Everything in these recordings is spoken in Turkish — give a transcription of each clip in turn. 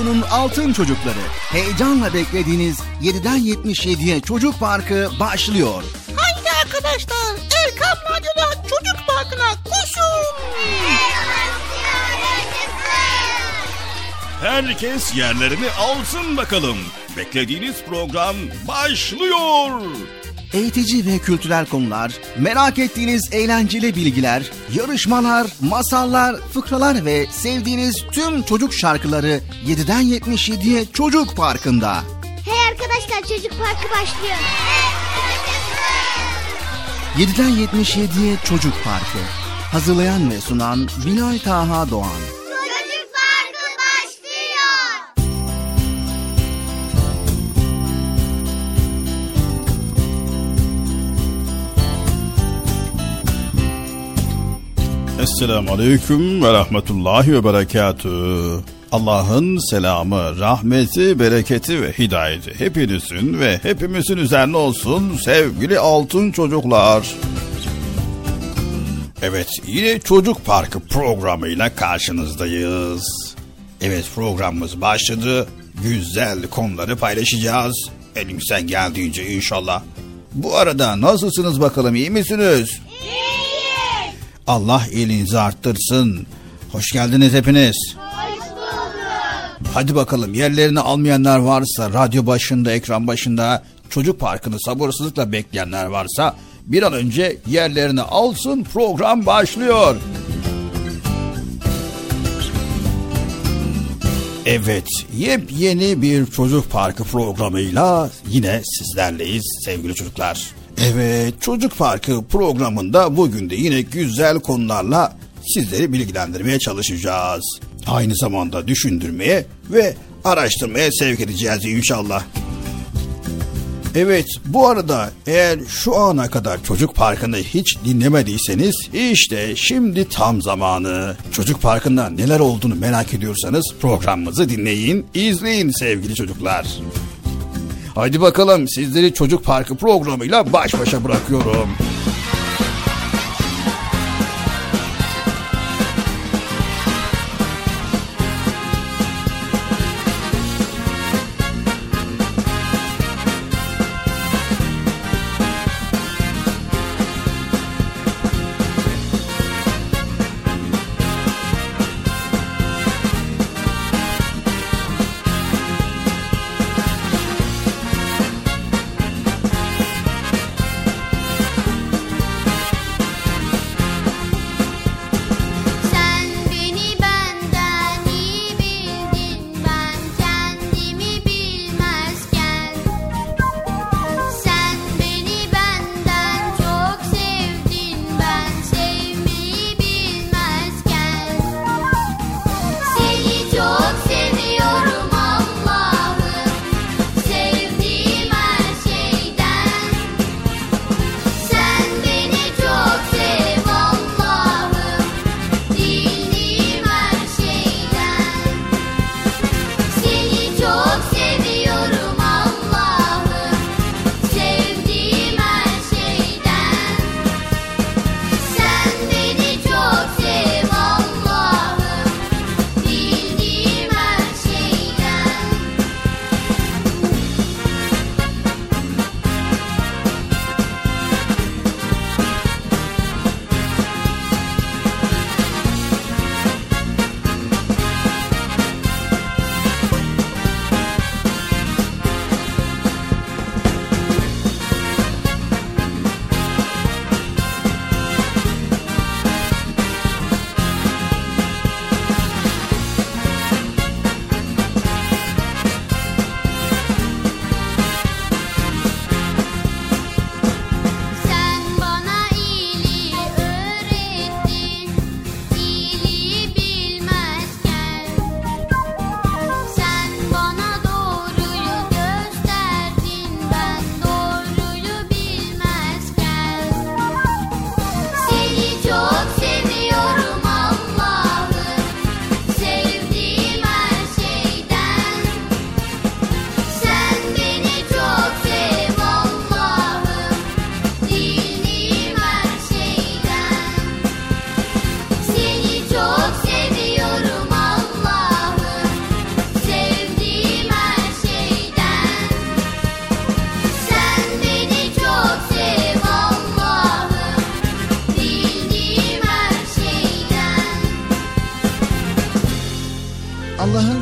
Radyo'nun Altın Çocukları. Heyecanla beklediğiniz 7'den 77'ye Çocuk Parkı başlıyor. Haydi arkadaşlar Erkam Radyo'da Çocuk Parkı'na koşun. Herkes yerlerini alsın bakalım. Beklediğiniz program başlıyor eğitici ve kültürel konular, merak ettiğiniz eğlenceli bilgiler, yarışmalar, masallar, fıkralar ve sevdiğiniz tüm çocuk şarkıları 7'den 77'ye Çocuk Parkı'nda. Hey arkadaşlar Çocuk Parkı başlıyor. 7'den 77'ye Çocuk Parkı. Hazırlayan ve sunan Binay Taha Doğan. Esselamu Aleyküm ve Rahmetullahi ve Berekatü. Allah'ın selamı, rahmeti, bereketi ve hidayeti hepinizin ve hepimizin üzerine olsun sevgili altın çocuklar. Evet yine Çocuk Parkı programıyla karşınızdayız. Evet programımız başladı. Güzel konuları paylaşacağız. Elimizden geldiğince inşallah. Bu arada nasılsınız bakalım iyi misiniz? Allah iyiliğinizi arttırsın. Hoş geldiniz hepiniz. Hoş. Hadi bakalım yerlerini almayanlar varsa radyo başında ekran başında çocuk parkını sabırsızlıkla bekleyenler varsa bir an önce yerlerini alsın program başlıyor. Evet, yepyeni bir çocuk parkı programıyla yine sizlerleyiz sevgili çocuklar. Evet Çocuk Parkı programında bugün de yine güzel konularla sizleri bilgilendirmeye çalışacağız. Aynı zamanda düşündürmeye ve araştırmaya sevk edeceğiz inşallah. Evet bu arada eğer şu ana kadar Çocuk Parkı'nı hiç dinlemediyseniz işte şimdi tam zamanı. Çocuk Parkı'nda neler olduğunu merak ediyorsanız programımızı dinleyin, izleyin sevgili çocuklar. Hadi bakalım sizleri Çocuk Parkı programıyla baş başa bırakıyorum.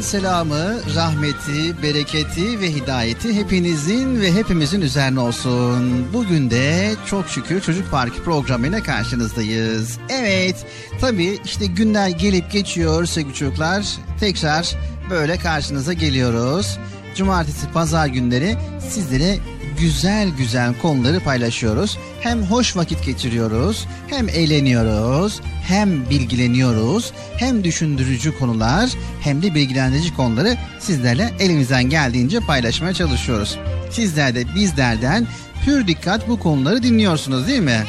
Selamı, rahmeti, bereketi ve hidayeti hepinizin ve hepimizin üzerine olsun. Bugün de çok şükür Çocuk Parkı programıyla karşınızdayız. Evet, tabii işte günler gelip geçiyor sevgili çocuklar. Tekrar böyle karşınıza geliyoruz. Cumartesi, pazar günleri sizlere güzel güzel konuları paylaşıyoruz. Hem hoş vakit geçiriyoruz, hem eğleniyoruz, hem bilgileniyoruz, hem düşündürücü konular, hem de bilgilendirici konuları sizlerle elimizden geldiğince paylaşmaya çalışıyoruz. Sizler de bizlerden pür dikkat bu konuları dinliyorsunuz değil mi? Evet.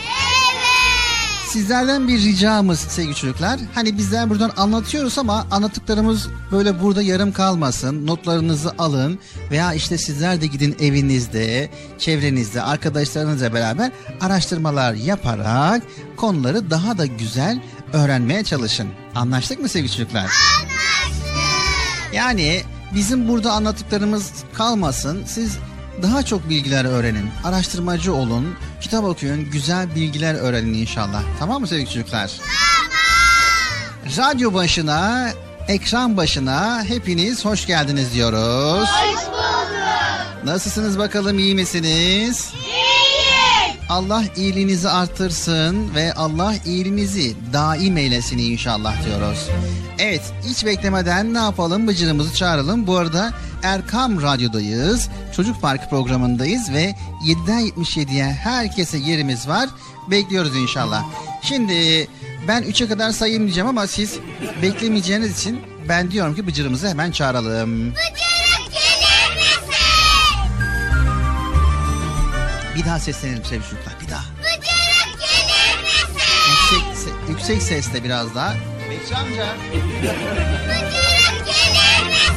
Sizlerden bir ricamız sevgili çocuklar. Hani bizler buradan anlatıyoruz ama anlattıklarımız böyle burada yarım kalmasın. Notlarınızı alın veya işte sizler de gidin evinizde, çevrenizde, arkadaşlarınızla beraber araştırmalar yaparak konuları daha da güzel öğrenmeye çalışın. Anlaştık mı sevgili çocuklar? Anlaştık. Yani bizim burada anlattıklarımız kalmasın. Siz daha çok bilgiler öğrenin. Araştırmacı olun, kitap okuyun, güzel bilgiler öğrenin inşallah. Tamam mı sevgili çocuklar? Tamam. Radyo başına, ekran başına hepiniz hoş geldiniz diyoruz. Hoş bulduk. Nasılsınız bakalım iyi misiniz? İyiyiz. Allah iyiliğinizi artırsın ve Allah iyiliğinizi daim eylesin inşallah diyoruz. Evet hiç beklemeden ne yapalım bıcırımızı çağıralım. Bu arada Erkam Radyo'dayız. Çocuk Parkı programındayız ve 7'den 77'ye herkese yerimiz var. Bekliyoruz inşallah. Şimdi ben 3'e kadar sayayım diyeceğim ama siz beklemeyeceğiniz için ben diyorum ki bıcırımızı hemen çağıralım. Bıcırık Bir daha seslenelim sevgili çocuklar bir daha. Bıcırık gelir misin? Yüksek, se- yüksek sesle biraz daha. Bekçi amca. Bıcırık gelir misin?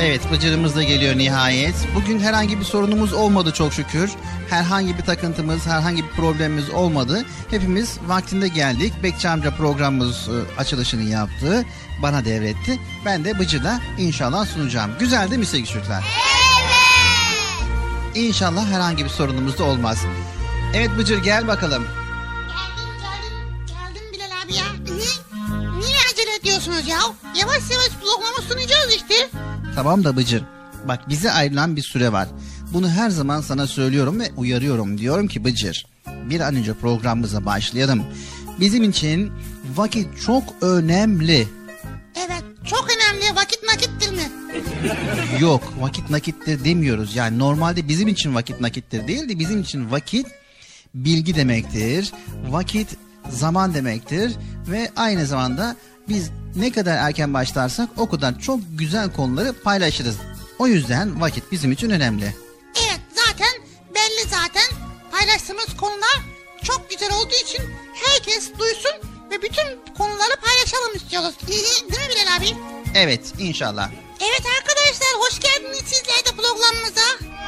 Evet Bıcır'ımız da geliyor nihayet. Bugün herhangi bir sorunumuz olmadı çok şükür. Herhangi bir takıntımız, herhangi bir problemimiz olmadı. Hepimiz vaktinde geldik. Bekçi amca programımız e, açılışını yaptı. Bana devretti. Ben de Bıcır'la inşallah sunacağım. Güzel değil mi sevgili çocuklar? İnşallah herhangi bir sorunumuz da olmaz. Evet Bıcır gel bakalım. Geldim geldim geldim Bilal abi ya. Niye, niye acele ediyorsunuz ya? Yavaş yavaş programı sunacağız işte. Tamam da Bıcır. Bak bize ayrılan bir süre var. Bunu her zaman sana söylüyorum ve uyarıyorum. Diyorum ki Bıcır bir an önce programımıza başlayalım. Bizim için vakit çok önemli. Evet çok önemli vakit nakittir mi? Yok vakit nakittir demiyoruz. Yani normalde bizim için vakit nakittir değil de bizim için vakit bilgi demektir. Vakit zaman demektir ve aynı zamanda biz ne kadar erken başlarsak o kadar çok güzel konuları paylaşırız. O yüzden vakit bizim için önemli. Evet zaten belli zaten paylaştığımız konular çok güzel olduğu için herkes duysun ve bütün konuları paylaşalım istiyoruz. Değil mi Bilal abi? Evet inşallah. Evet arkadaşlar hoş geldiniz sizler de programımıza.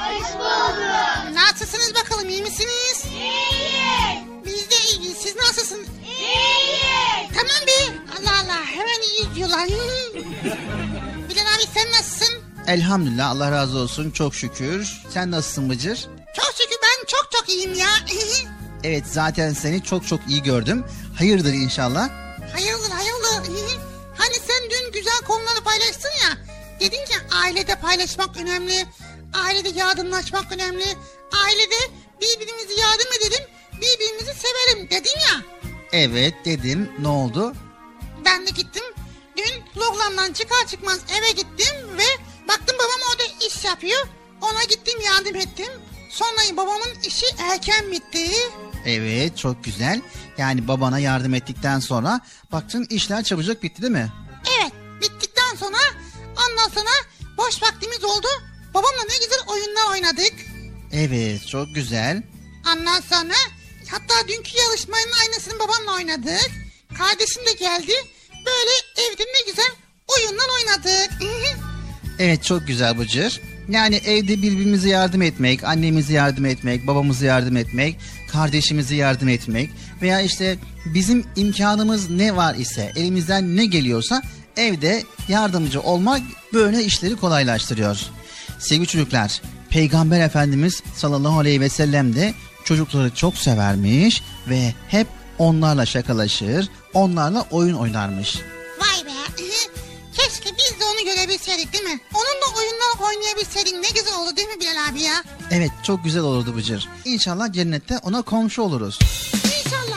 Hoş bulduk. Nasılsınız bakalım iyi misiniz? İyi. Biz de iyiyiz siz nasılsınız? İyi. Tamam be Allah Allah hemen iyi diyorlar. Bilal abi sen nasılsın? Elhamdülillah Allah razı olsun çok şükür. Sen nasılsın Bıcır? Çok şükür ben çok çok iyiyim ya. Evet zaten seni çok çok iyi gördüm. Hayırdır inşallah. hayırdır hayırdır. hani sen dün güzel konuları paylaştın ya. Dedin ki ailede paylaşmak önemli. Ailede yardımlaşmak önemli. Ailede birbirimizi yardım edelim. Birbirimizi sevelim dedin ya. Evet dedim ne oldu? Ben de gittim. Dün programdan çıkar çıkmaz eve gittim ve baktım babam orada iş yapıyor. Ona gittim yardım ettim. Sonra babamın işi erken bitti. Evet çok güzel. Yani babana yardım ettikten sonra baktın işler çabucak bitti değil mi? Evet bittikten sonra ondan sonra boş vaktimiz oldu. Babamla ne güzel oyunlar oynadık. Evet çok güzel. Ondan sonra hatta dünkü yarışmanın aynısını babamla oynadık. Kardeşim de geldi. Böyle evde ne güzel oyunlar oynadık. Evet çok güzel Bıcır. Yani evde birbirimize yardım etmek, annemize yardım etmek, babamıza yardım etmek, kardeşimize yardım etmek veya işte bizim imkanımız ne var ise, elimizden ne geliyorsa evde yardımcı olmak böyle işleri kolaylaştırıyor. Sevgili çocuklar, Peygamber Efendimiz sallallahu aleyhi ve sellem de çocukları çok severmiş ve hep onlarla şakalaşır, onlarla oyun oynarmış. Görebilseydik değil mi? Onunla oyunlar oynayabilseydik ne güzel oldu değil mi Bilal abi ya? Evet çok güzel olurdu Bıcır. İnşallah cennette ona komşu oluruz. İnşallah.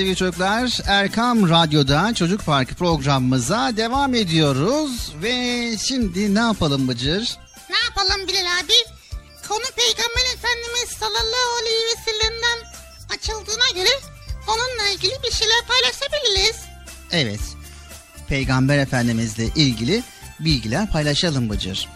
Sevgili çocuklar Erkam Radyo'da Çocuk Parkı programımıza devam ediyoruz. Ve şimdi ne yapalım Bıcır? Ne yapalım Bilal abi? Konu Peygamber Efendimiz sallallahu aleyhi ve sellem'den açıldığına göre onunla ilgili bir şeyler paylaşabiliriz. Evet, Peygamber Efendimizle ilgili bilgiler paylaşalım Bıcır.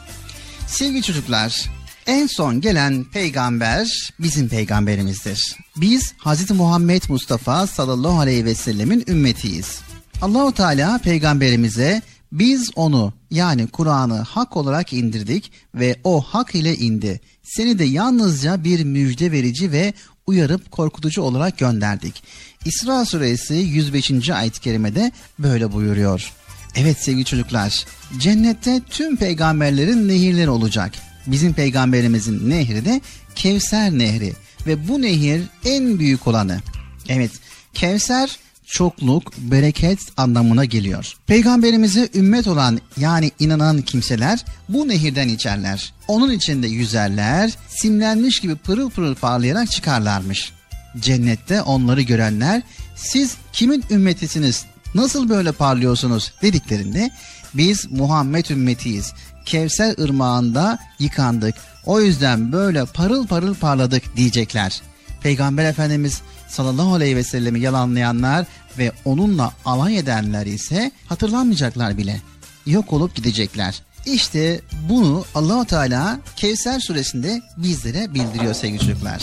Sevgili çocuklar, en son gelen peygamber bizim peygamberimizdir. Biz Hz. Muhammed Mustafa sallallahu aleyhi ve sellemin ümmetiyiz. Allahu Teala peygamberimize biz onu yani Kur'an'ı hak olarak indirdik ve o hak ile indi. Seni de yalnızca bir müjde verici ve uyarıp korkutucu olarak gönderdik. İsra suresi 105. ayet-i kerimede böyle buyuruyor. Evet sevgili çocuklar, cennette tüm peygamberlerin nehirleri olacak. Bizim peygamberimizin nehri de Kevser Nehri ve bu nehir en büyük olanı. Evet, Kevser çokluk, bereket anlamına geliyor. Peygamberimize ümmet olan yani inanan kimseler bu nehirden içerler. Onun içinde yüzerler, simlenmiş gibi pırıl pırıl parlayarak çıkarlarmış. Cennette onları görenler siz kimin ümmetisiniz nasıl böyle parlıyorsunuz dediklerinde biz Muhammed ümmetiyiz. Kevser ırmağında yıkandık. O yüzden böyle parıl parıl parladık diyecekler. Peygamber Efendimiz sallallahu aleyhi ve sellemi yalanlayanlar ve onunla alay edenler ise hatırlanmayacaklar bile. Yok olup gidecekler. İşte bunu Allahu Teala Kevser suresinde bizlere bildiriyor sevgili çocuklar.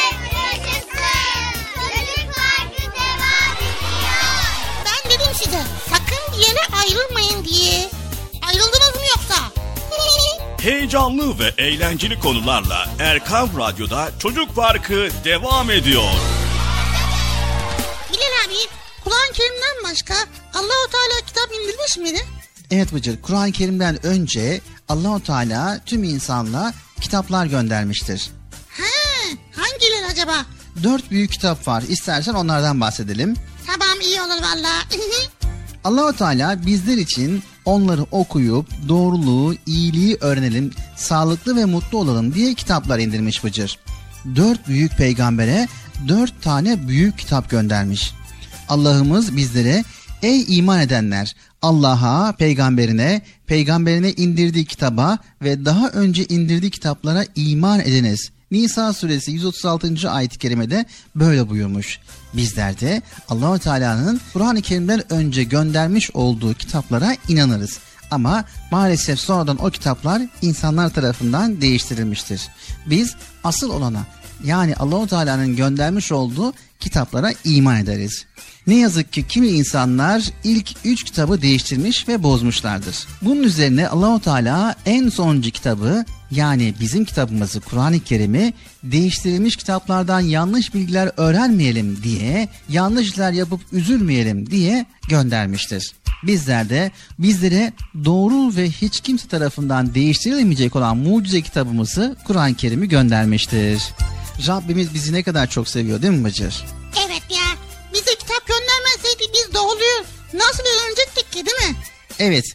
Heyecanlı ve eğlenceli konularla Erkam Radyo'da Çocuk Parkı devam ediyor. Bilal abi Kur'an-ı Kerim'den başka Allahu Teala kitap indirmiş miydi? Evet Bıcır, Kur'an-ı Kerim'den önce Allahu Teala tüm insanlığa kitaplar göndermiştir. He, hangileri acaba? Dört büyük kitap var. İstersen onlardan bahsedelim. Tamam iyi olur valla. Allahu Teala bizler için onları okuyup doğruluğu, iyiliği öğrenelim, sağlıklı ve mutlu olalım diye kitaplar indirmiş Bıcır. Dört büyük peygambere dört tane büyük kitap göndermiş. Allah'ımız bizlere ey iman edenler Allah'a, peygamberine, peygamberine indirdiği kitaba ve daha önce indirdiği kitaplara iman ediniz. Nisa suresi 136. ayet-i kerimede böyle buyurmuş. Bizler de Allahu Teala'nın Kur'an-ı Kerim'den önce göndermiş olduğu kitaplara inanırız. Ama maalesef sonradan o kitaplar insanlar tarafından değiştirilmiştir. Biz asıl olana yani Allahu Teala'nın göndermiş olduğu kitaplara iman ederiz. Ne yazık ki kimi insanlar ilk üç kitabı değiştirmiş ve bozmuşlardır. Bunun üzerine Allahu Teala en sonuncu kitabı yani bizim kitabımızı Kur'an-ı Kerim'i değiştirilmiş kitaplardan yanlış bilgiler öğrenmeyelim diye, yanlışlar yapıp üzülmeyelim diye göndermiştir. Bizler de bizlere doğru ve hiç kimse tarafından değiştirilemeyecek olan mucize kitabımızı Kur'an-ı Kerim'i göndermiştir. Rabbimiz bizi ne kadar çok seviyor değil mi Bıcır? evet ya bize kitap göndermeseydi biz doğruyu nasıl öğrenecektik ki değil mi? Evet,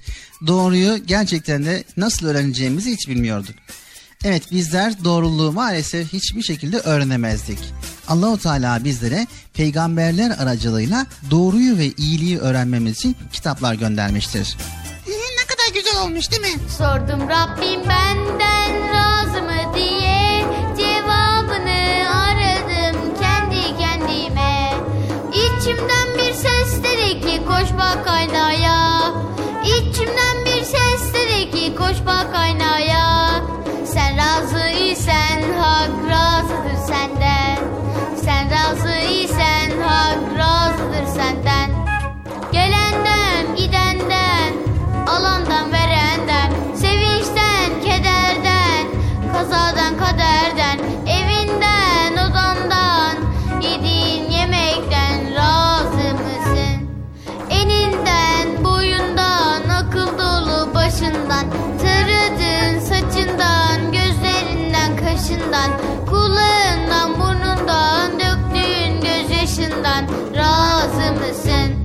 doğruyu gerçekten de nasıl öğreneceğimizi hiç bilmiyorduk. Evet, bizler doğruluğu maalesef hiçbir şekilde öğrenemezdik. Allahu Teala bizlere peygamberler aracılığıyla doğruyu ve iyiliği öğrenmemiz için kitaplar göndermiştir. Ee, ne kadar güzel olmuş değil mi? Sordum Rabbim benden razı mı diye İçimden bir ses dedi ki koş bak kaynaya İçimden bir ses dedi ki koş bak kaynaya kaşından kulağından burnundan döktüğün gözyaşından razı mısın?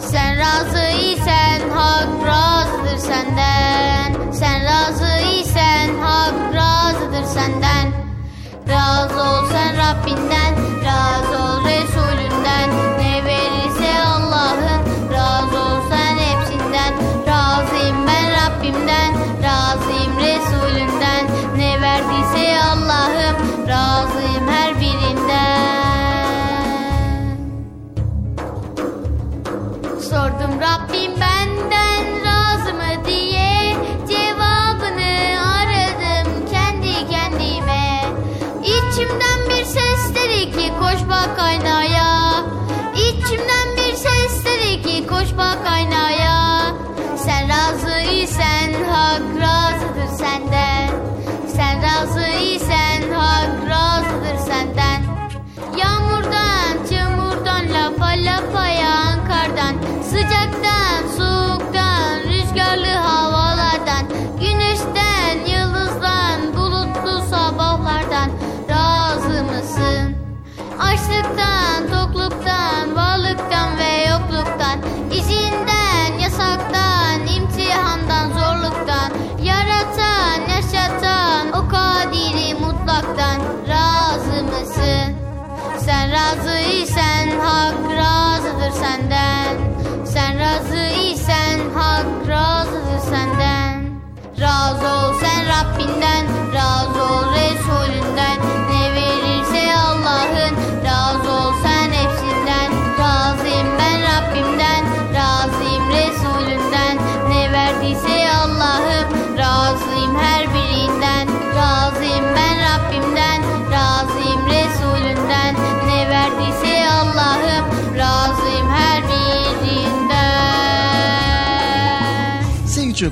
Sen razı isen hak razıdır senden Sen razı isen hak razıdır senden Razı ol sen Rabbinden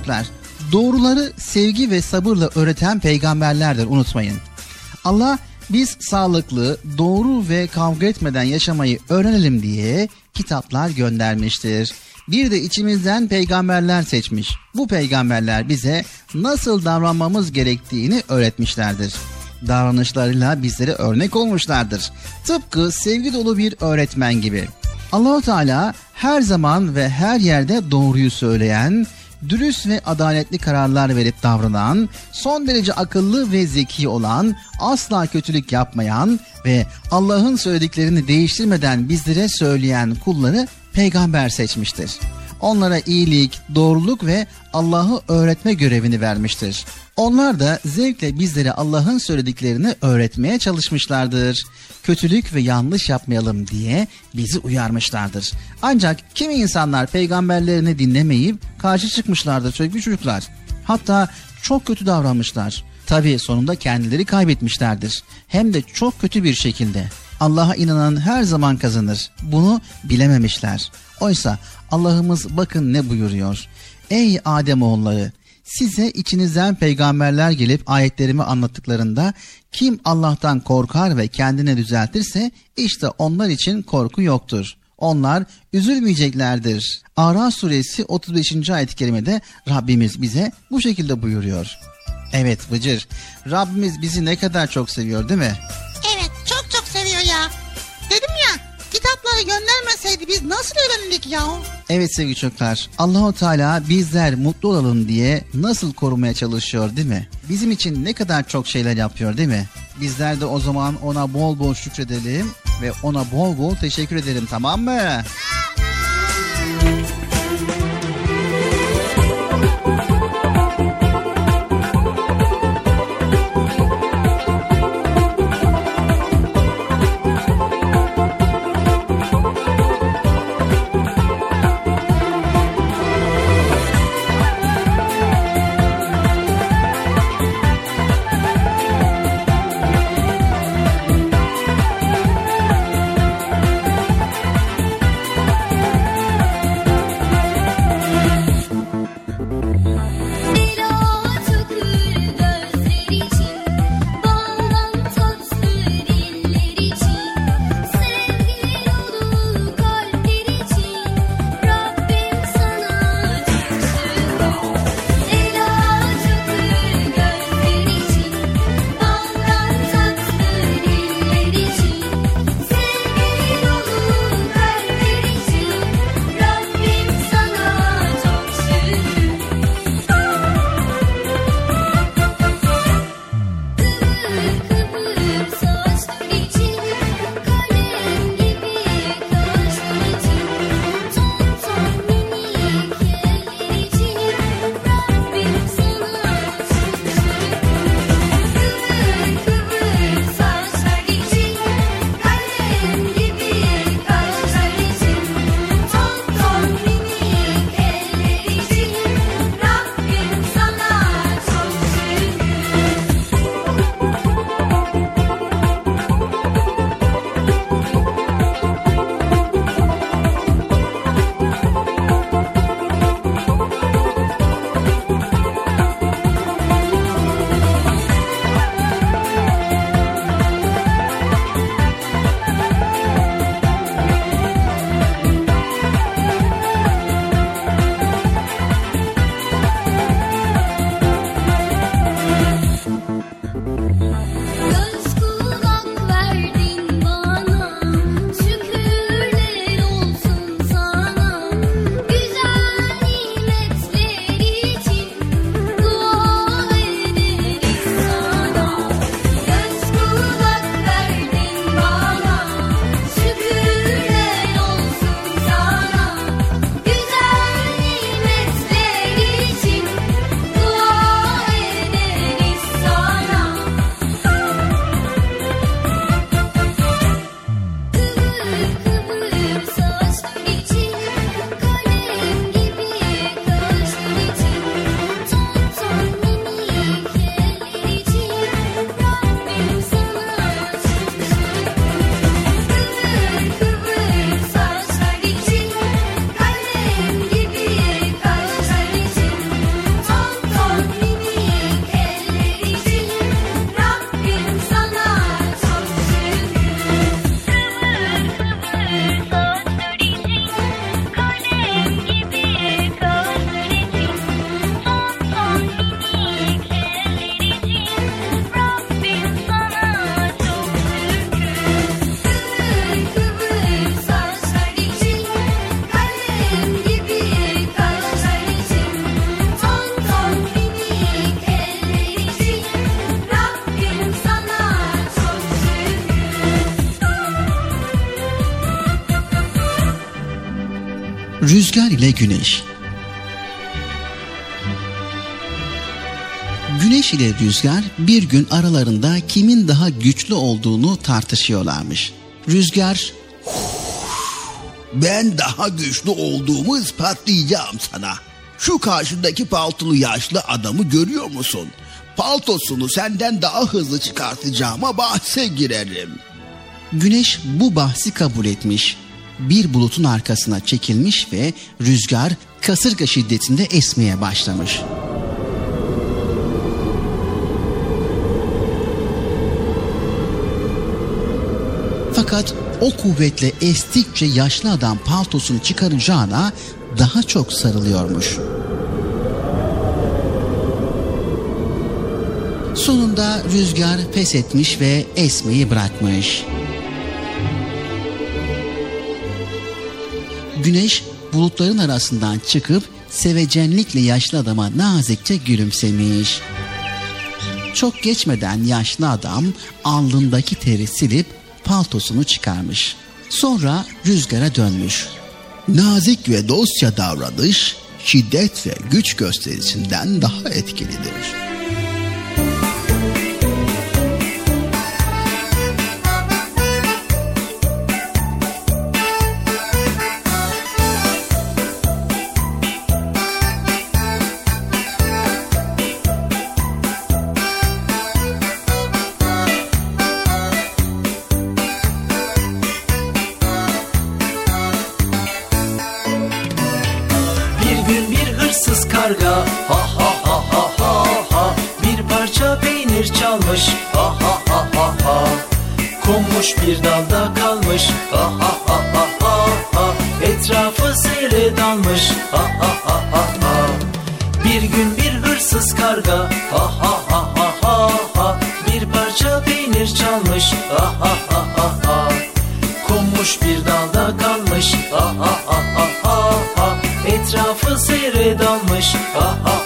çocuklar, doğruları sevgi ve sabırla öğreten peygamberlerdir unutmayın. Allah biz sağlıklı, doğru ve kavga etmeden yaşamayı öğrenelim diye kitaplar göndermiştir. Bir de içimizden peygamberler seçmiş. Bu peygamberler bize nasıl davranmamız gerektiğini öğretmişlerdir. Davranışlarıyla bizlere örnek olmuşlardır. Tıpkı sevgi dolu bir öğretmen gibi. Allahu Teala her zaman ve her yerde doğruyu söyleyen, dürüst ve adaletli kararlar verip davranan, son derece akıllı ve zeki olan, asla kötülük yapmayan ve Allah'ın söylediklerini değiştirmeden bizlere söyleyen kulları peygamber seçmiştir. Onlara iyilik, doğruluk ve Allah'ı öğretme görevini vermiştir. Onlar da zevkle bizlere Allah'ın söylediklerini öğretmeye çalışmışlardır. Kötülük ve yanlış yapmayalım diye bizi uyarmışlardır. Ancak kimi insanlar peygamberlerini dinlemeyip karşı çıkmışlardır sevgili çocuklar. Hatta çok kötü davranmışlar. Tabi sonunda kendileri kaybetmişlerdir. Hem de çok kötü bir şekilde. Allah'a inanan her zaman kazanır. Bunu bilememişler. Oysa Allah'ımız bakın ne buyuruyor. Ey Adem oğulları size içinizden peygamberler gelip ayetlerimi anlattıklarında kim Allah'tan korkar ve kendine düzeltirse işte onlar için korku yoktur. Onlar üzülmeyeceklerdir. Araf suresi 35. ayet-i kerimede Rabbimiz bize bu şekilde buyuruyor. Evet Bıcır, Rabbimiz bizi ne kadar çok seviyor değil mi? Evet çok çok seviyor ya. Dedim ya kitapları göndermeseydi biz nasıl öğrendik ya? Evet sevgili çocuklar, Allahu Teala bizler mutlu olalım diye nasıl korumaya çalışıyor değil mi? Bizim için ne kadar çok şeyler yapıyor değil mi? Bizler de o zaman ona bol bol şükredelim ve ona bol bol teşekkür edelim tamam mı? Rüzgar ile Güneş Güneş ile Rüzgar bir gün aralarında kimin daha güçlü olduğunu tartışıyorlarmış. Rüzgar ben daha güçlü olduğumu ispatlayacağım sana. Şu karşındaki paltolu yaşlı adamı görüyor musun? Paltosunu senden daha hızlı çıkartacağıma bahse girerim. Güneş bu bahsi kabul etmiş. Bir bulutun arkasına çekilmiş ve rüzgar kasırga şiddetinde esmeye başlamış. Fakat o kuvvetle estikçe yaşlı adam paltosunu çıkaracağına daha çok sarılıyormuş. Sonunda rüzgar pes etmiş ve esmeyi bırakmış. Güneş bulutların arasından çıkıp sevecenlikle yaşlı adama nazikçe gülümsemiş. Çok geçmeden yaşlı adam alnındaki teri silip paltosunu çıkarmış. Sonra rüzgara dönmüş. Nazik ve dostça davranış şiddet ve güç gösterisinden daha etkilidir. 会是否？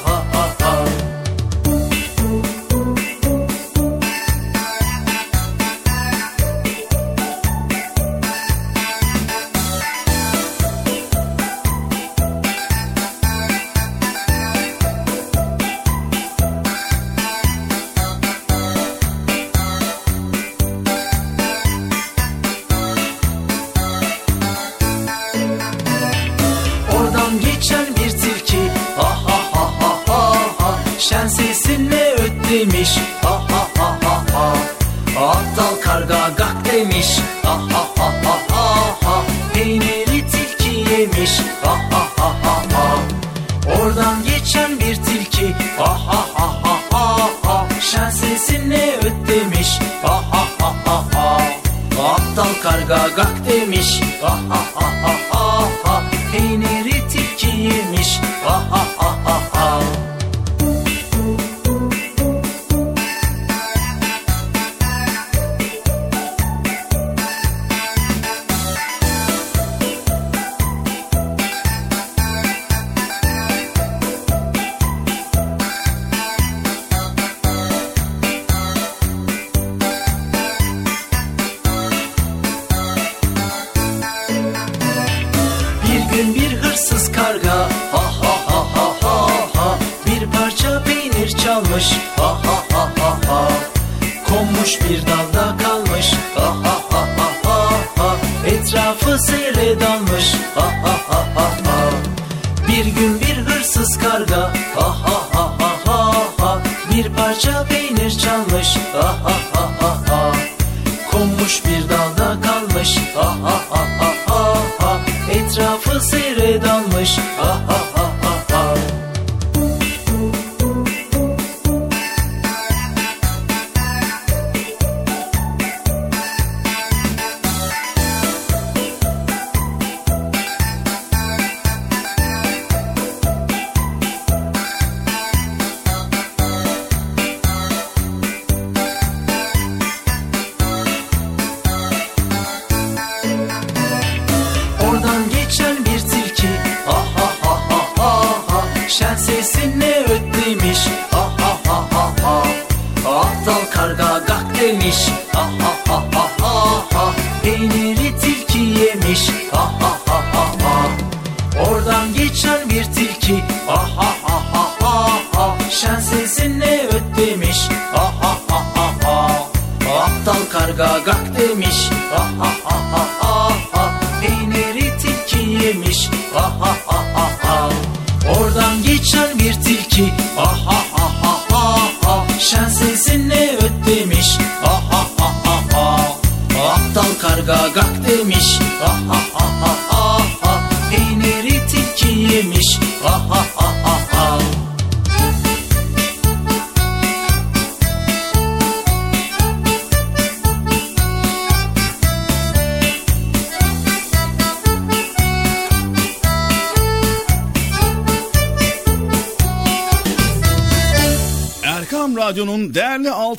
kalmış. Ha ha ha ha ha. Konmuş bir dalda kalmış. Ha ha ha ha ha ha. Etrafı sele dalmış. Ha ha ha ha ha. Bir gün bir hırsız karga. Ha ha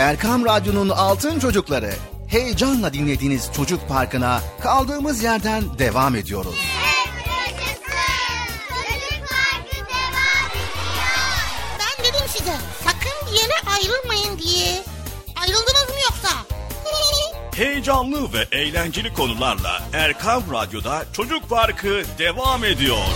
Erkam Radyo'nun Altın Çocukları heyecanla dinlediğiniz Çocuk Parkı'na kaldığımız yerden devam ediyoruz. ben dedim size sakın bir yere ayrılmayın diye. Ayrıldınız mı yoksa? Heyecanlı ve eğlenceli konularla Erkam Radyo'da Çocuk Parkı devam ediyor.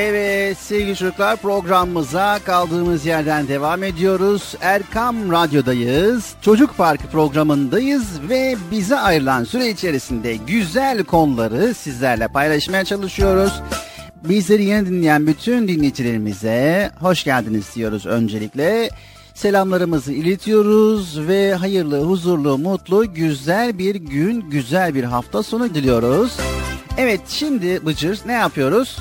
Evet sevgili çocuklar programımıza kaldığımız yerden devam ediyoruz. Erkam Radyo'dayız. Çocuk Parkı programındayız ve bize ayrılan süre içerisinde güzel konuları sizlerle paylaşmaya çalışıyoruz. Bizleri yeni dinleyen bütün dinleyicilerimize hoş geldiniz diyoruz öncelikle. Selamlarımızı iletiyoruz ve hayırlı, huzurlu, mutlu, güzel bir gün, güzel bir hafta sonu diliyoruz. Evet şimdi Bıcır ne yapıyoruz?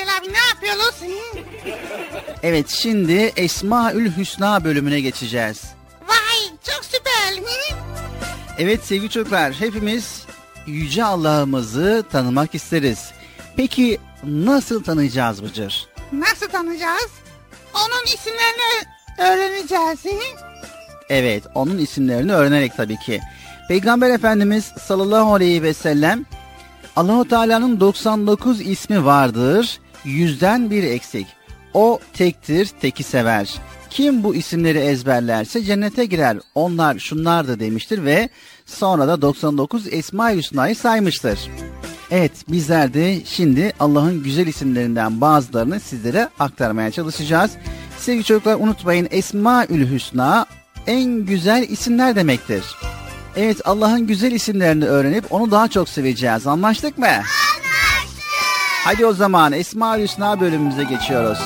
Bilal abi ne yapıyoruz? Evet şimdi Esmaül Hüsna bölümüne geçeceğiz. Vay çok süper. Evet sevgili çocuklar hepimiz Yüce Allah'ımızı tanımak isteriz. Peki nasıl tanıyacağız Bıcır? Nasıl tanıyacağız? Onun isimlerini öğreneceğiz. Evet onun isimlerini öğrenerek tabii ki. Peygamber Efendimiz sallallahu aleyhi ve sellem Allahu Teala'nın 99 ismi vardır. Yüzden bir eksik. O tektir, teki sever. Kim bu isimleri ezberlerse cennete girer. Onlar şunlardı demiştir ve sonra da 99 Esma-i Hüsna'yı saymıştır. Evet bizler de şimdi Allah'ın güzel isimlerinden bazılarını sizlere aktarmaya çalışacağız. Sevgili çocuklar unutmayın Esma-ül Hüsna en güzel isimler demektir. Evet Allah'ın güzel isimlerini öğrenip onu daha çok seveceğiz. Anlaştık mı? Hadi o zaman Esma-ül Hüsna bölümümüze geçiyoruz.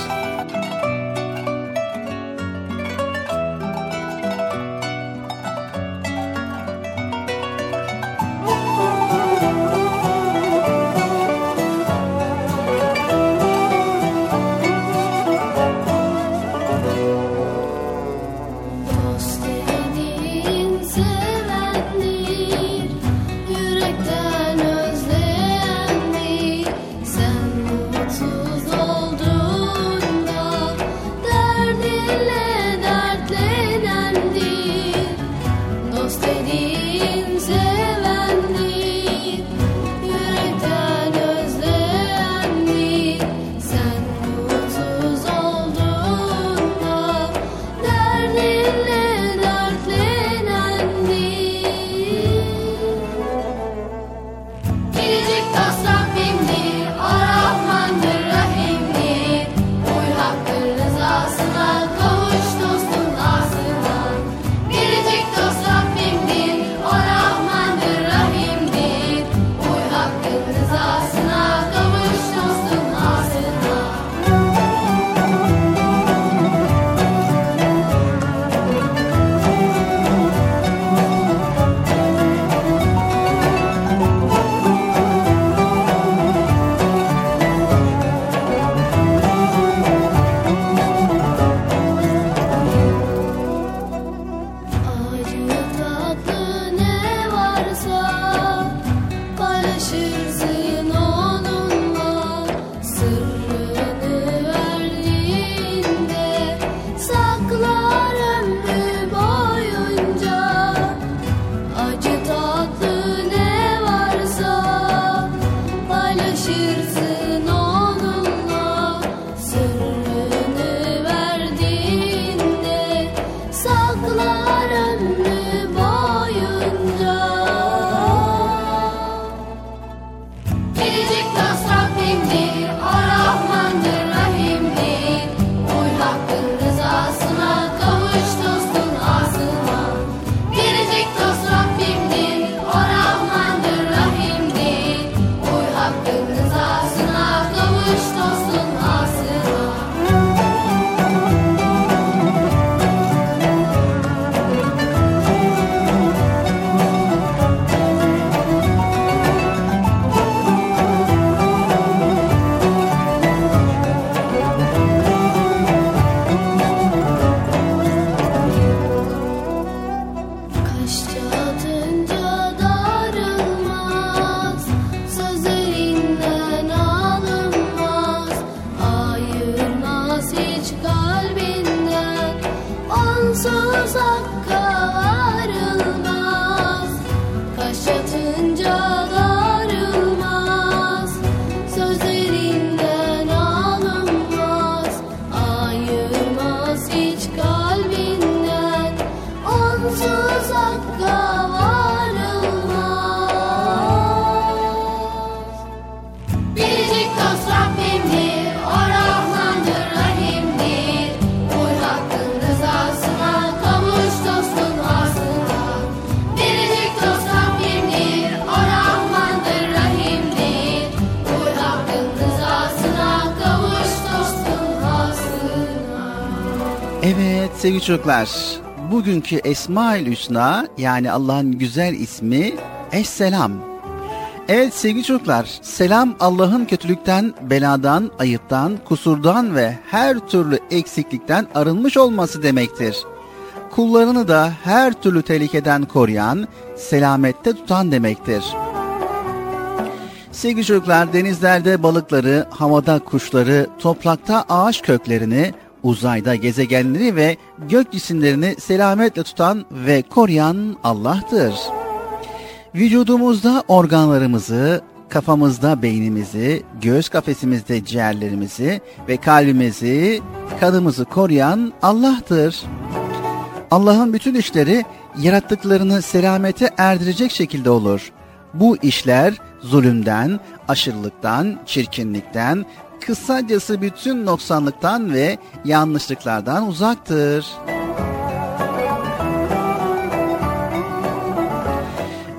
Çocuklar, bugünkü Esma-ül Hüsna yani Allah'ın güzel ismi Esselam. Evet sevgili çocuklar, selam Allah'ın kötülükten, beladan, ayıptan, kusurdan ve her türlü eksiklikten arınmış olması demektir. Kullarını da her türlü tehlikeden koruyan, selamette tutan demektir. Sevgili çocuklar, denizlerde balıkları, havada kuşları, toprakta ağaç köklerini, uzayda gezegenleri ve gök cisimlerini selametle tutan ve koruyan Allah'tır. Vücudumuzda organlarımızı, kafamızda beynimizi, göğüs kafesimizde ciğerlerimizi ve kalbimizi, kanımızı koruyan Allah'tır. Allah'ın bütün işleri yarattıklarını selamete erdirecek şekilde olur. Bu işler zulümden, aşırılıktan, çirkinlikten, kısacası bütün noksanlıktan ve yanlışlıklardan uzaktır.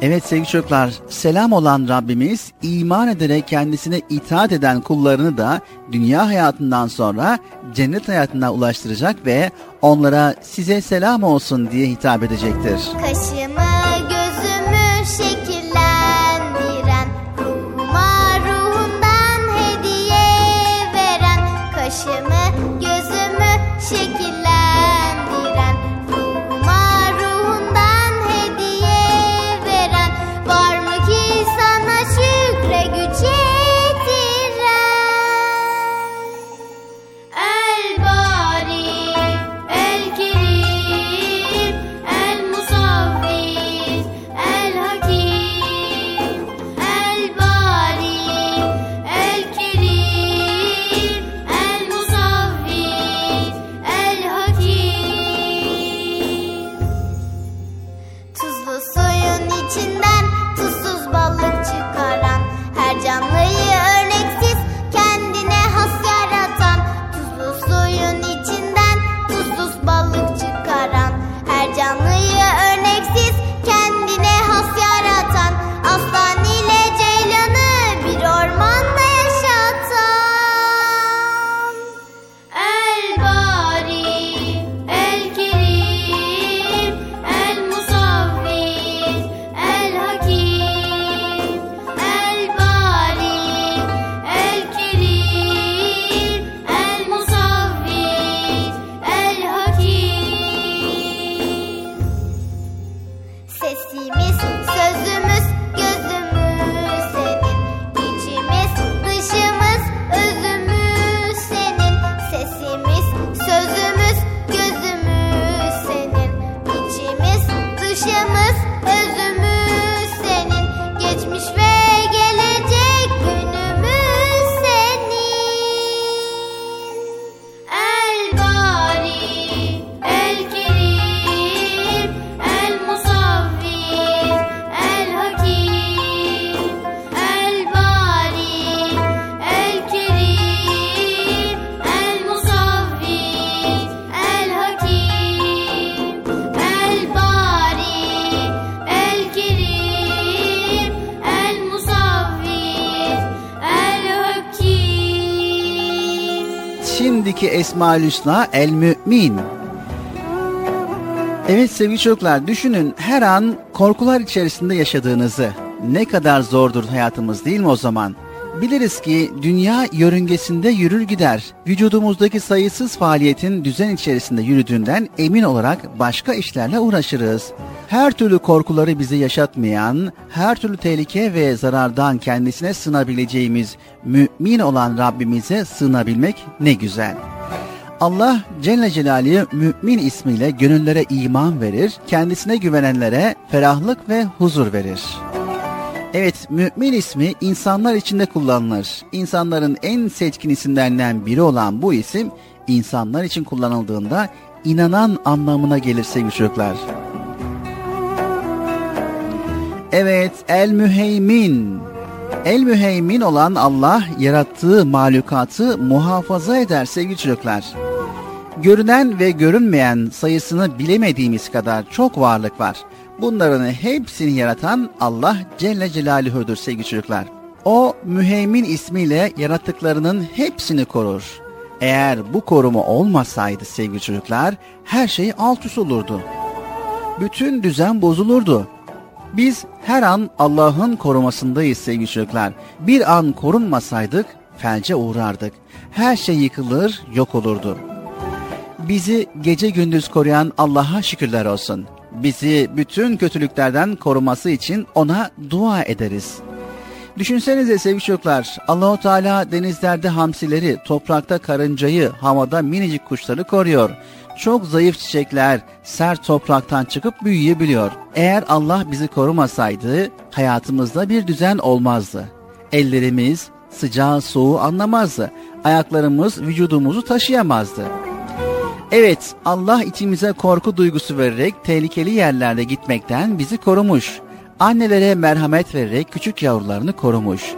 Evet sevgili çocuklar, selam olan Rabbimiz iman ederek kendisine itaat eden kullarını da dünya hayatından sonra cennet hayatına ulaştıracak ve onlara size selam olsun diye hitap edecektir. Kaşımı Esma-ül Hüsna El Mümin. Evet sevgili çocuklar düşünün her an korkular içerisinde yaşadığınızı. Ne kadar zordur hayatımız değil mi o zaman? Biliriz ki dünya yörüngesinde yürür gider. Vücudumuzdaki sayısız faaliyetin düzen içerisinde yürüdüğünden emin olarak başka işlerle uğraşırız. Her türlü korkuları bize yaşatmayan, her türlü tehlike ve zarardan kendisine sığınabileceğimiz mümin olan Rabbimize sığınabilmek ne güzel. Allah Celle Celaluhu mümin ismiyle gönüllere iman verir, kendisine güvenenlere ferahlık ve huzur verir. Evet, mümin ismi insanlar içinde kullanılır. İnsanların en seçkin isimlerinden biri olan bu isim, insanlar için kullanıldığında inanan anlamına gelir sevgili çocuklar. Evet, El Müheymin. El Müheymin olan Allah yarattığı mahlukatı muhafaza eder sevgili çocuklar. Görünen ve görünmeyen sayısını bilemediğimiz kadar çok varlık var. Bunların hepsini yaratan Allah Celle Celaluhu'dur sevgili çocuklar. O müheymin ismiyle yarattıklarının hepsini korur. Eğer bu koruma olmasaydı sevgili çocuklar her şey alt üst olurdu. Bütün düzen bozulurdu. Biz her an Allah'ın korumasındayız sevgili çocuklar. Bir an korunmasaydık felce uğrardık. Her şey yıkılır, yok olurdu. Bizi gece gündüz koruyan Allah'a şükürler olsun. Bizi bütün kötülüklerden koruması için ona dua ederiz. Düşünsenize sevgili çocuklar, Allahu Teala denizlerde hamsileri, toprakta karıncayı, havada minicik kuşları koruyor. Çok zayıf çiçekler sert topraktan çıkıp büyüyebiliyor. Eğer Allah bizi korumasaydı hayatımızda bir düzen olmazdı. Ellerimiz sıcağı soğuğu anlamazdı. Ayaklarımız vücudumuzu taşıyamazdı. Evet, Allah içimize korku duygusu vererek tehlikeli yerlerde gitmekten bizi korumuş. Annelere merhamet vererek küçük yavrularını korumuş.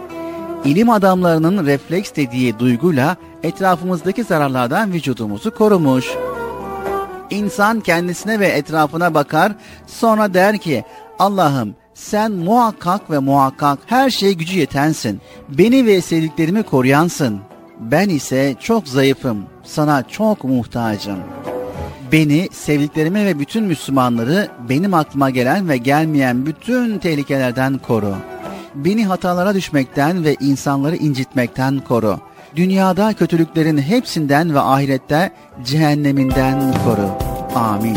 İlim adamlarının refleks dediği duyguyla etrafımızdaki zararlardan vücudumuzu korumuş. İnsan kendisine ve etrafına bakar, sonra der ki, Allah'ım sen muhakkak ve muhakkak her şeye gücü yetensin. Beni ve sevdiklerimi koruyansın. Ben ise çok zayıfım, sana çok muhtacım. Beni, sevdiklerimi ve bütün Müslümanları benim aklıma gelen ve gelmeyen bütün tehlikelerden koru. Beni hatalara düşmekten ve insanları incitmekten koru. Dünyada kötülüklerin hepsinden ve ahirette cehenneminden koru. Amin.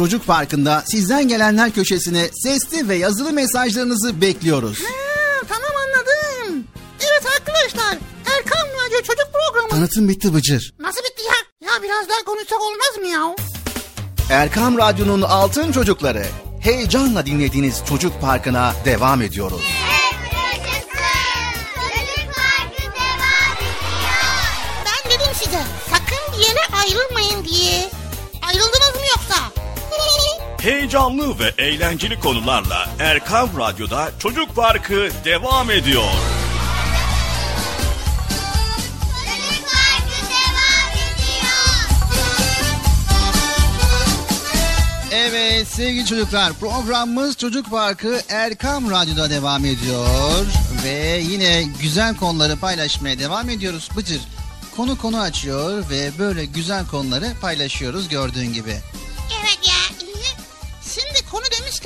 Çocuk Parkı'nda sizden gelenler köşesine sesli ve yazılı mesajlarınızı bekliyoruz. Ha, tamam anladım. Evet arkadaşlar Erkan Radyo Çocuk Programı. Tanıtım bitti Bıcır. Nasıl bitti ya? Ya biraz daha konuşsak olmaz mı ya? Erkam Radyo'nun altın çocukları. Heyecanla dinlediğiniz Çocuk Parkı'na devam ediyoruz. Ben dedim size sakın bir yere ayrılmayın diye. Heyecanlı ve eğlenceli konularla Erkam Radyo'da Çocuk Parkı devam ediyor. Evet sevgili çocuklar programımız Çocuk Parkı Erkam Radyo'da devam ediyor. Ve yine güzel konuları paylaşmaya devam ediyoruz Bıcır. Konu konu açıyor ve böyle güzel konuları paylaşıyoruz gördüğün gibi.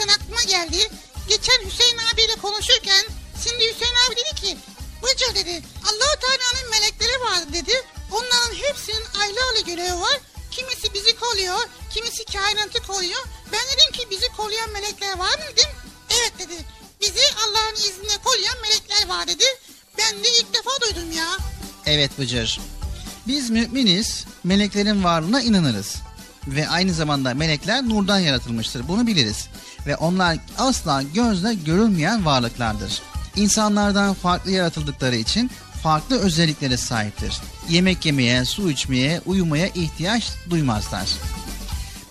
Demişken aklıma geldi. Geçen Hüseyin abiyle konuşurken şimdi Hüseyin abi dedi ki Bıcır dedi allah Teala'nın melekleri var dedi. Onların hepsinin ayrı ayrı görevi var. Kimisi bizi koruyor, kimisi kainatı koruyor. Ben dedim ki bizi koruyan melekler var mı dedim. Evet dedi. Bizi Allah'ın izniyle koruyan melekler var dedi. Ben de ilk defa duydum ya. Evet Bıcır. Biz müminiz, meleklerin varlığına inanırız. Ve aynı zamanda melekler nurdan yaratılmıştır. Bunu biliriz. Ve onlar asla gözle görülmeyen varlıklardır. İnsanlardan farklı yaratıldıkları için farklı özelliklere sahiptir. Yemek yemeye, su içmeye, uyumaya ihtiyaç duymazlar.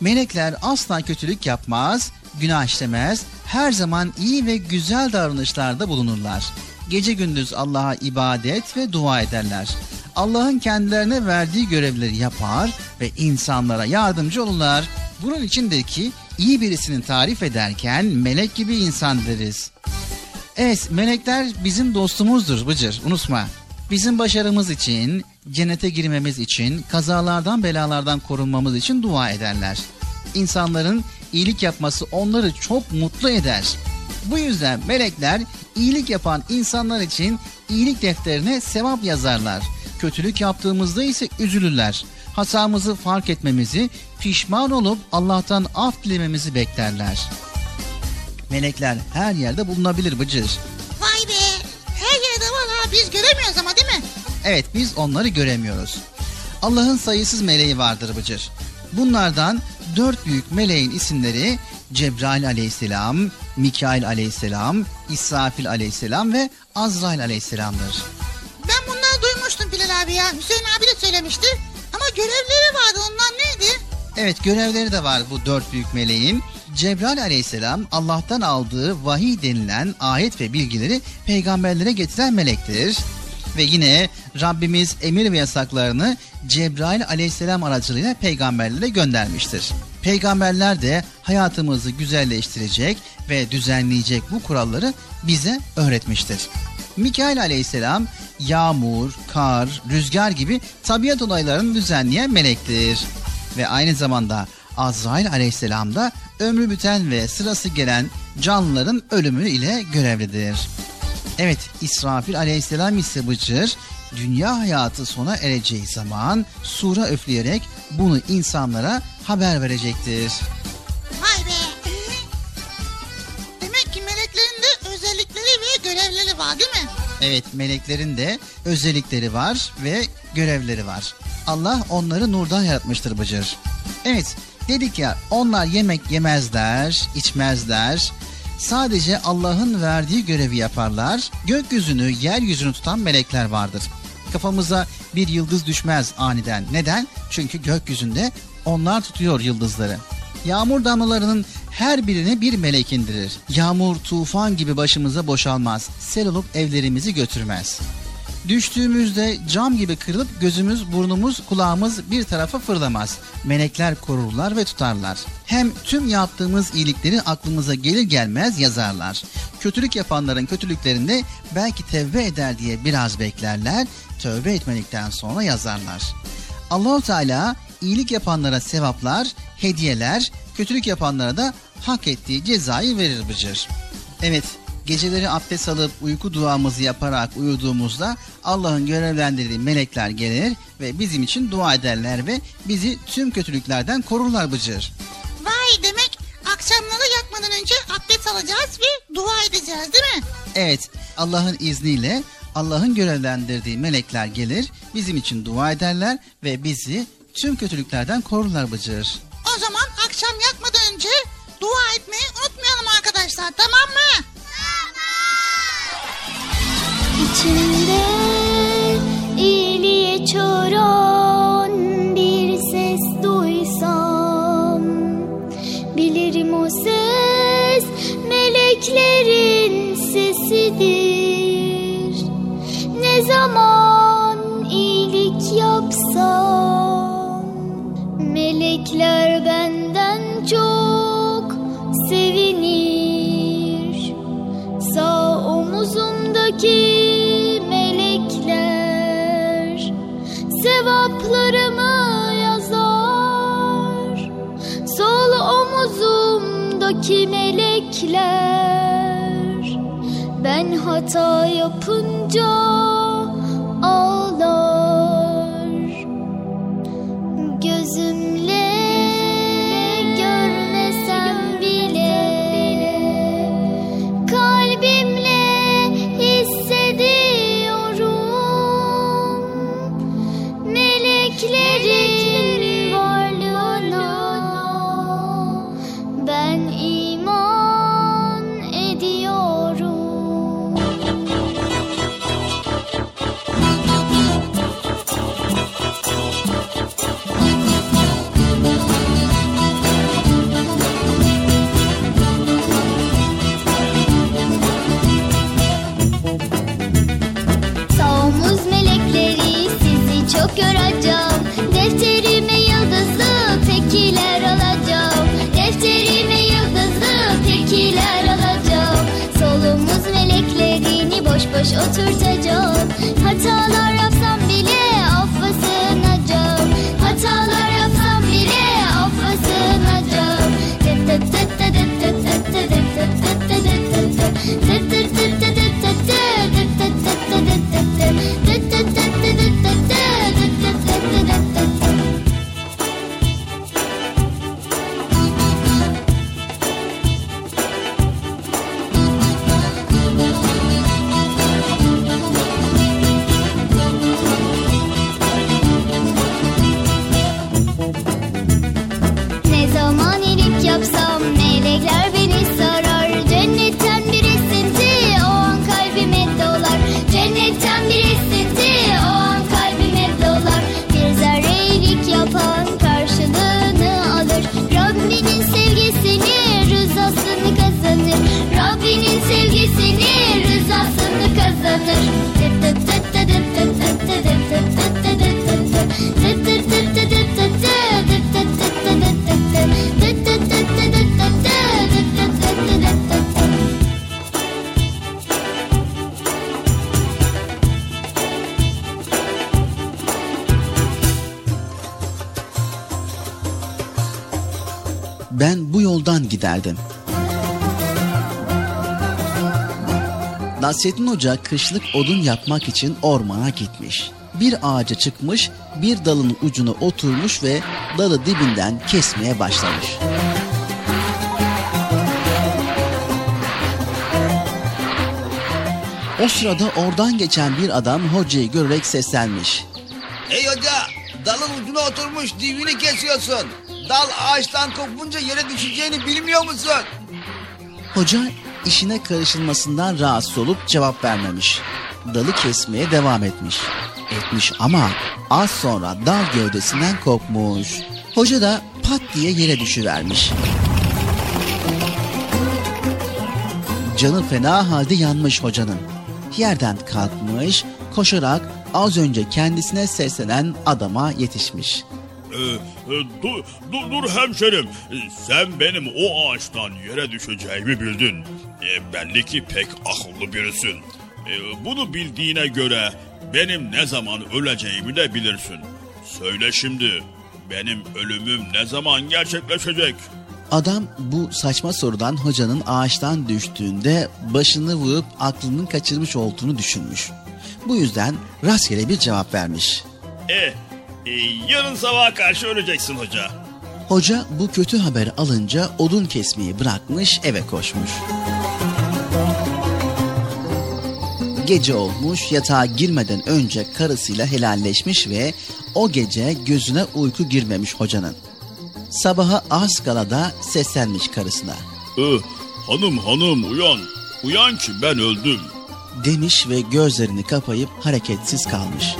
Melekler asla kötülük yapmaz, günah işlemez, her zaman iyi ve güzel davranışlarda bulunurlar. Gece gündüz Allah'a ibadet ve dua ederler. Allah'ın kendilerine verdiği görevleri yapar ve insanlara yardımcı olurlar. Bunun içindir ki iyi birisini tarif ederken melek gibi insan deriz. Evet melekler bizim dostumuzdur Bıcır unutma. Bizim başarımız için, cennete girmemiz için, kazalardan belalardan korunmamız için dua ederler. İnsanların iyilik yapması onları çok mutlu eder. Bu yüzden melekler iyilik yapan insanlar için iyilik defterine sevap yazarlar. Kötülük yaptığımızda ise üzülürler. Hatamızı fark etmemizi, pişman olup Allah'tan af dilememizi beklerler. Melekler her yerde bulunabilir Bıcır. Vay be. Her yerde var ha biz göremiyoruz ama değil mi? Evet biz onları göremiyoruz. Allah'ın sayısız meleği vardır Bıcır. Bunlardan dört büyük meleğin isimleri Cebrail aleyhisselam, Mikail aleyhisselam, İsrafil aleyhisselam ve Azrail aleyhisselamdır. Abi ya. Hüseyin abi de söylemişti. Ama görevleri vardı onlar neydi? Evet görevleri de var bu dört büyük meleğin. Cebrail aleyhisselam Allah'tan aldığı vahiy denilen ayet ve bilgileri peygamberlere getiren melektir. Ve yine Rabbimiz emir ve yasaklarını Cebrail aleyhisselam aracılığıyla peygamberlere göndermiştir. Peygamberler de hayatımızı güzelleştirecek ve düzenleyecek bu kuralları bize öğretmiştir. Mikail aleyhisselam yağmur, kar, rüzgar gibi tabiat olaylarını düzenleyen melektir. Ve aynı zamanda Azrail aleyhisselam da ömrü biten ve sırası gelen canlıların ölümü ile görevlidir. Evet İsrafil aleyhisselam ise Bıcır dünya hayatı sona ereceği zaman sura üfleyerek bunu insanlara haber verecektir. Vay. Var değil mi? Evet meleklerin de özellikleri var ve görevleri var. Allah onları nurdan yaratmıştır Bıcır. Evet dedik ya onlar yemek yemezler, içmezler. Sadece Allah'ın verdiği görevi yaparlar. Gökyüzünü, yeryüzünü tutan melekler vardır. Kafamıza bir yıldız düşmez aniden. Neden? Çünkü gökyüzünde onlar tutuyor yıldızları. Yağmur damlalarının her birini bir melek indirir. Yağmur tufan gibi başımıza boşalmaz. Sel olup evlerimizi götürmez. Düştüğümüzde cam gibi kırılıp gözümüz, burnumuz, kulağımız bir tarafa fırlamaz. Melekler korurlar ve tutarlar. Hem tüm yaptığımız iyilikleri aklımıza gelir gelmez yazarlar. Kötülük yapanların kötülüklerinde belki tevbe eder diye biraz beklerler. Tövbe etmedikten sonra yazarlar. Allahu Teala iyilik yapanlara sevaplar, hediyeler, kötülük yapanlara da hak ettiği cezayı verir Bıcır. Evet, geceleri abdest alıp uyku duamızı yaparak uyuduğumuzda Allah'ın görevlendirdiği melekler gelir ve bizim için dua ederler ve bizi tüm kötülüklerden korurlar Bıcır. Vay demek akşamları yatmadan önce abdest alacağız ve dua edeceğiz değil mi? Evet, Allah'ın izniyle Allah'ın görevlendirdiği melekler gelir, bizim için dua ederler ve bizi tüm kötülüklerden korurlar Bıcır. O zaman akşam yatmadan önce dua etmeyi unutmayalım arkadaşlar tamam mı? İçimde iyiliğe çağıran bir ses duysam Bilirim o ses meleklerin sesidir Ne zaman iyilik yapsam Melekler benden çok sevinir. Sağ omuzumdaki melekler Sevaplarımı yazar. Sol omuzumdaki melekler Ben hata yapınca Defterime yıldızlı pekiler alacağım. Defterime yıldızlı pekiler alacağım. Sol omuz meleklerini boş boş oturtacağım. Hatalar giderdim. Nasrettin Hoca kışlık odun yapmak için ormana gitmiş. Bir ağaca çıkmış, bir dalın ucuna oturmuş ve dalı dibinden kesmeye başlamış. O sırada oradan geçen bir adam hocayı görerek seslenmiş. Hey hoca dalın ucuna oturmuş dibini kesiyorsun. Dal ağaçtan kopunca yere düşeceğini bilmiyor musun? Hoca işine karışılmasından rahatsız olup cevap vermemiş. Dalı kesmeye devam etmiş. Etmiş ama az sonra dal gövdesinden kopmuş. Hoca da pat diye yere düşüvermiş. Canı fena halde yanmış hocanın. Yerden kalkmış, koşarak az önce kendisine seslenen adama yetişmiş. Ee, e, dur, dur, dur hemşerim. Ee, Sen benim o ağaçtan yere düşeceğimi bildin. E, belli ki pek akıllı birisin. Bunu bildiğine göre benim ne zaman öleceğimi de bilirsin. Söyle şimdi benim ölümüm ne zaman gerçekleşecek? Adam bu saçma sorudan hocanın ağaçtan düştüğünde başını vurup aklının kaçırmış olduğunu düşünmüş. Bu yüzden rastgele bir cevap vermiş. E, e, yarın sabaha karşı öleceksin hoca. Hoca bu kötü haberi alınca odun kesmeyi bırakmış eve koşmuş. Gece olmuş yatağa girmeden önce karısıyla helalleşmiş ve o gece gözüne uyku girmemiş hocanın. Sabaha az kala da seslenmiş karısına. Ee, hanım hanım uyan. Uyan ki ben öldüm. Demiş ve gözlerini kapayıp hareketsiz kalmış.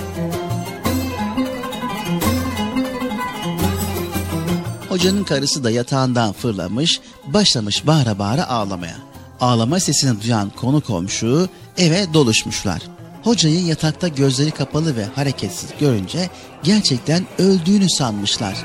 Hocanın karısı da yatağından fırlamış, başlamış bağıra bağıra ağlamaya. Ağlama sesini duyan konu komşu eve doluşmuşlar. Hocayı yatakta gözleri kapalı ve hareketsiz görünce gerçekten öldüğünü sanmışlar.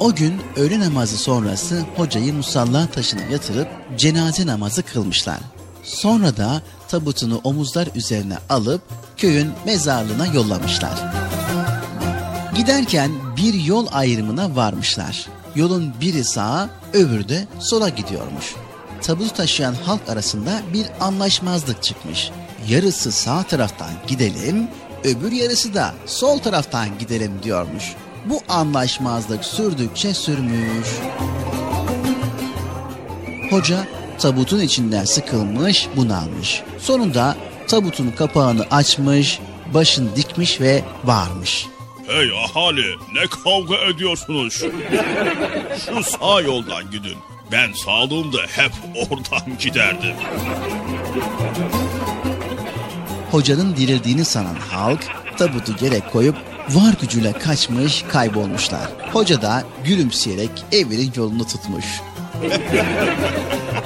O gün öğle namazı sonrası hocayı musalla taşına yatırıp cenaze namazı kılmışlar. Sonra da tabutunu omuzlar üzerine alıp köyün mezarlığına yollamışlar. Giderken bir yol ayrımına varmışlar. Yolun biri sağa, öbürü de sola gidiyormuş. Tabutu taşıyan halk arasında bir anlaşmazlık çıkmış. Yarısı sağ taraftan gidelim, öbür yarısı da sol taraftan gidelim diyormuş. Bu anlaşmazlık sürdükçe sürmüş. Hoca tabutun içinden sıkılmış, bunalmış. Sonunda tabutun kapağını açmış, başını dikmiş ve bağırmış. Hey ahali ne kavga ediyorsunuz? Şu sağ yoldan gidin. Ben sağlığımda hep oradan giderdim. Hocanın dirildiğini sanan halk tabutu yere koyup var gücüyle kaçmış kaybolmuşlar. Hoca da gülümseyerek evinin yolunu tutmuş.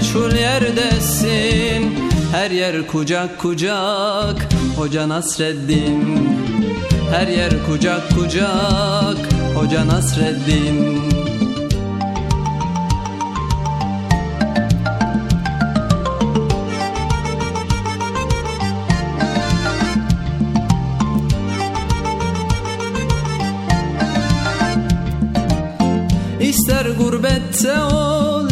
meşhur yerdesin. Her yer kucak kucak Hoca Nasreddin. Her yer kucak kucak Hoca Nasreddin. İster gurbette ol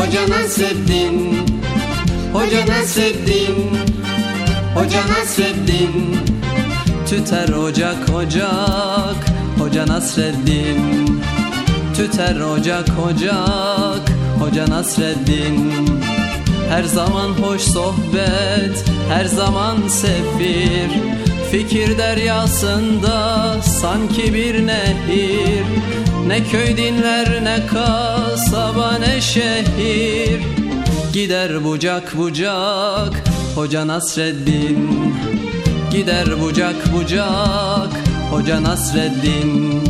Hoca Nasreddin. Hoca Nasreddin. Hoca Nasreddin. Tüter ocak ocak. Hoca Nasreddin. Tüter ocak ocak. Hoca Nasreddin. Her zaman hoş sohbet Her zaman sefir Fikir deryasında sanki bir nehir Ne köy dinler ne kasaba ne şehir. Gider bucak bucak Hoca Nasreddin. Gider bucak bucak Hoca Nasreddin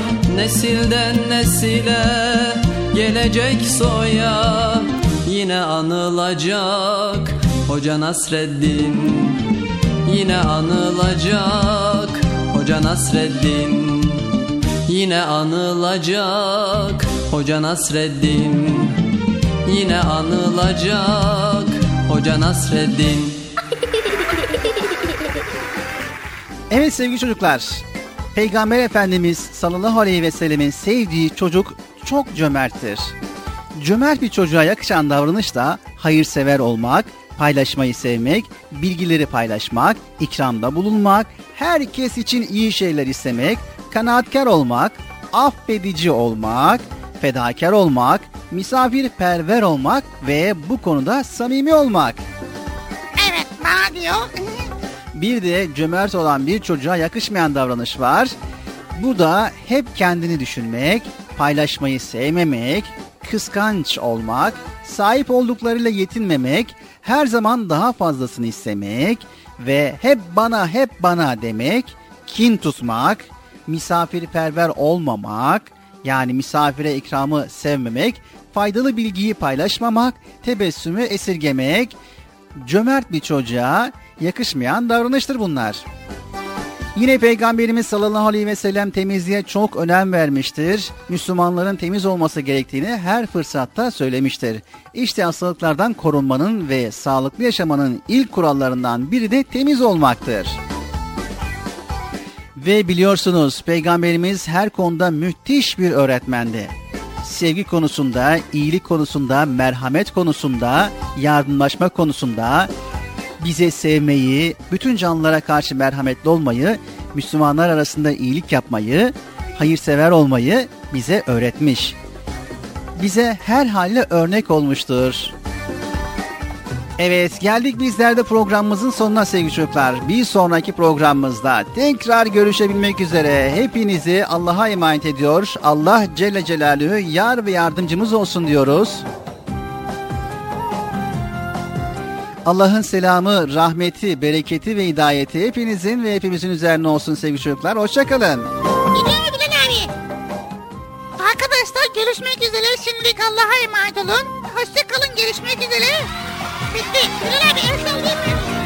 Nesilden nesile gelecek soya Yine anılacak. Hoca Nasreddin Yine anılacak. Hoca Nasreddin Yine anılacak. Hoca Nasreddin Yine anılacak. Hoca Nasreddin. Evet sevgili çocuklar. Peygamber Efendimiz sallallahu aleyhi ve sellemin sevdiği çocuk çok cömerttir. Cömert bir çocuğa yakışan davranış da hayırsever olmak, paylaşmayı sevmek, bilgileri paylaşmak, ikramda bulunmak, herkes için iyi şeyler istemek, kanaatkar olmak, affedici olmak, fedakar olmak, misafirperver olmak ve bu konuda samimi olmak. Evet bana diyor. Bir de cömert olan bir çocuğa yakışmayan davranış var. Bu da hep kendini düşünmek, paylaşmayı sevmemek, kıskanç olmak, sahip olduklarıyla yetinmemek, her zaman daha fazlasını istemek ve hep bana hep bana demek, kin tutmak, misafirperver olmamak, yani misafire ikramı sevmemek, faydalı bilgiyi paylaşmamak, tebessümü esirgemek, cömert bir çocuğa yakışmayan davranıştır bunlar. Yine Peygamberimiz sallallahu aleyhi ve sellem temizliğe çok önem vermiştir. Müslümanların temiz olması gerektiğini her fırsatta söylemiştir. İşte hastalıklardan korunmanın ve sağlıklı yaşamanın ilk kurallarından biri de temiz olmaktır. Ve biliyorsunuz Peygamberimiz her konuda müthiş bir öğretmendi. Sevgi konusunda, iyilik konusunda, merhamet konusunda, yardımlaşma konusunda, bize sevmeyi, bütün canlılara karşı merhametli olmayı, Müslümanlar arasında iyilik yapmayı, hayırsever olmayı bize öğretmiş. Bize her halle örnek olmuştur. Evet geldik bizler de programımızın sonuna sevgili çocuklar. Bir sonraki programımızda tekrar görüşebilmek üzere hepinizi Allah'a emanet ediyor. Allah Celle Celaluhu yar ve yardımcımız olsun diyoruz. Allah'ın selamı, rahmeti, bereketi ve hidayeti hepinizin ve hepimizin üzerine olsun sevgili çocuklar. Hoşçakalın. Gidiyor Bilal abi. Arkadaşlar görüşmek üzere. Şimdilik Allah'a emanet olun. Hoşçakalın. Görüşmek üzere. Bitti. Bilal abi el sallayayım mı?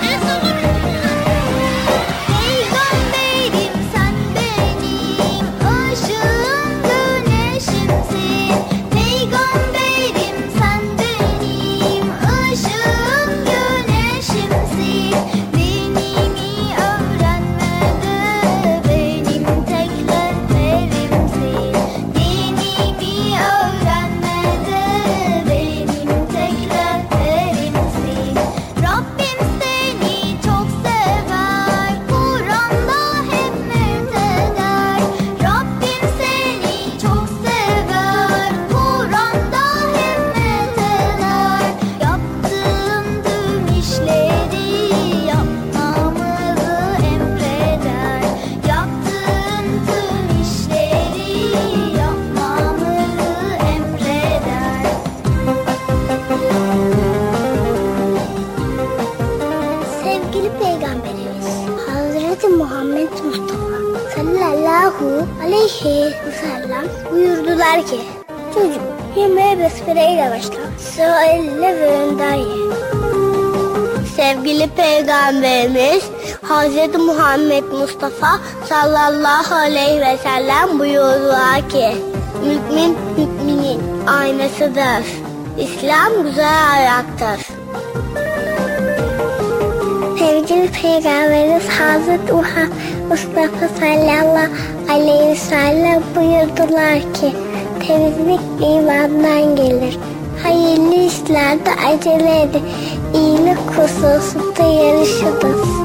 Ve sellem buyurdular ki Çocuk yemeğe besmeleyle başla sıra elle ve önden ye. Sevgili Peygamberimiz Hazreti Muhammed Mustafa sallallahu aleyhi ve sellem buyurdular ki Mümin müminin aynasıdır. İslam güzel ayaktır. Sevgili Peygamberimiz Hazreti Muhammed Mustafa sallallahu aleyhi ve sellem buyurdular ki temizlik imandan gelir. Hayırlı işlerde acele edin. İyilik hususunda yarışınız.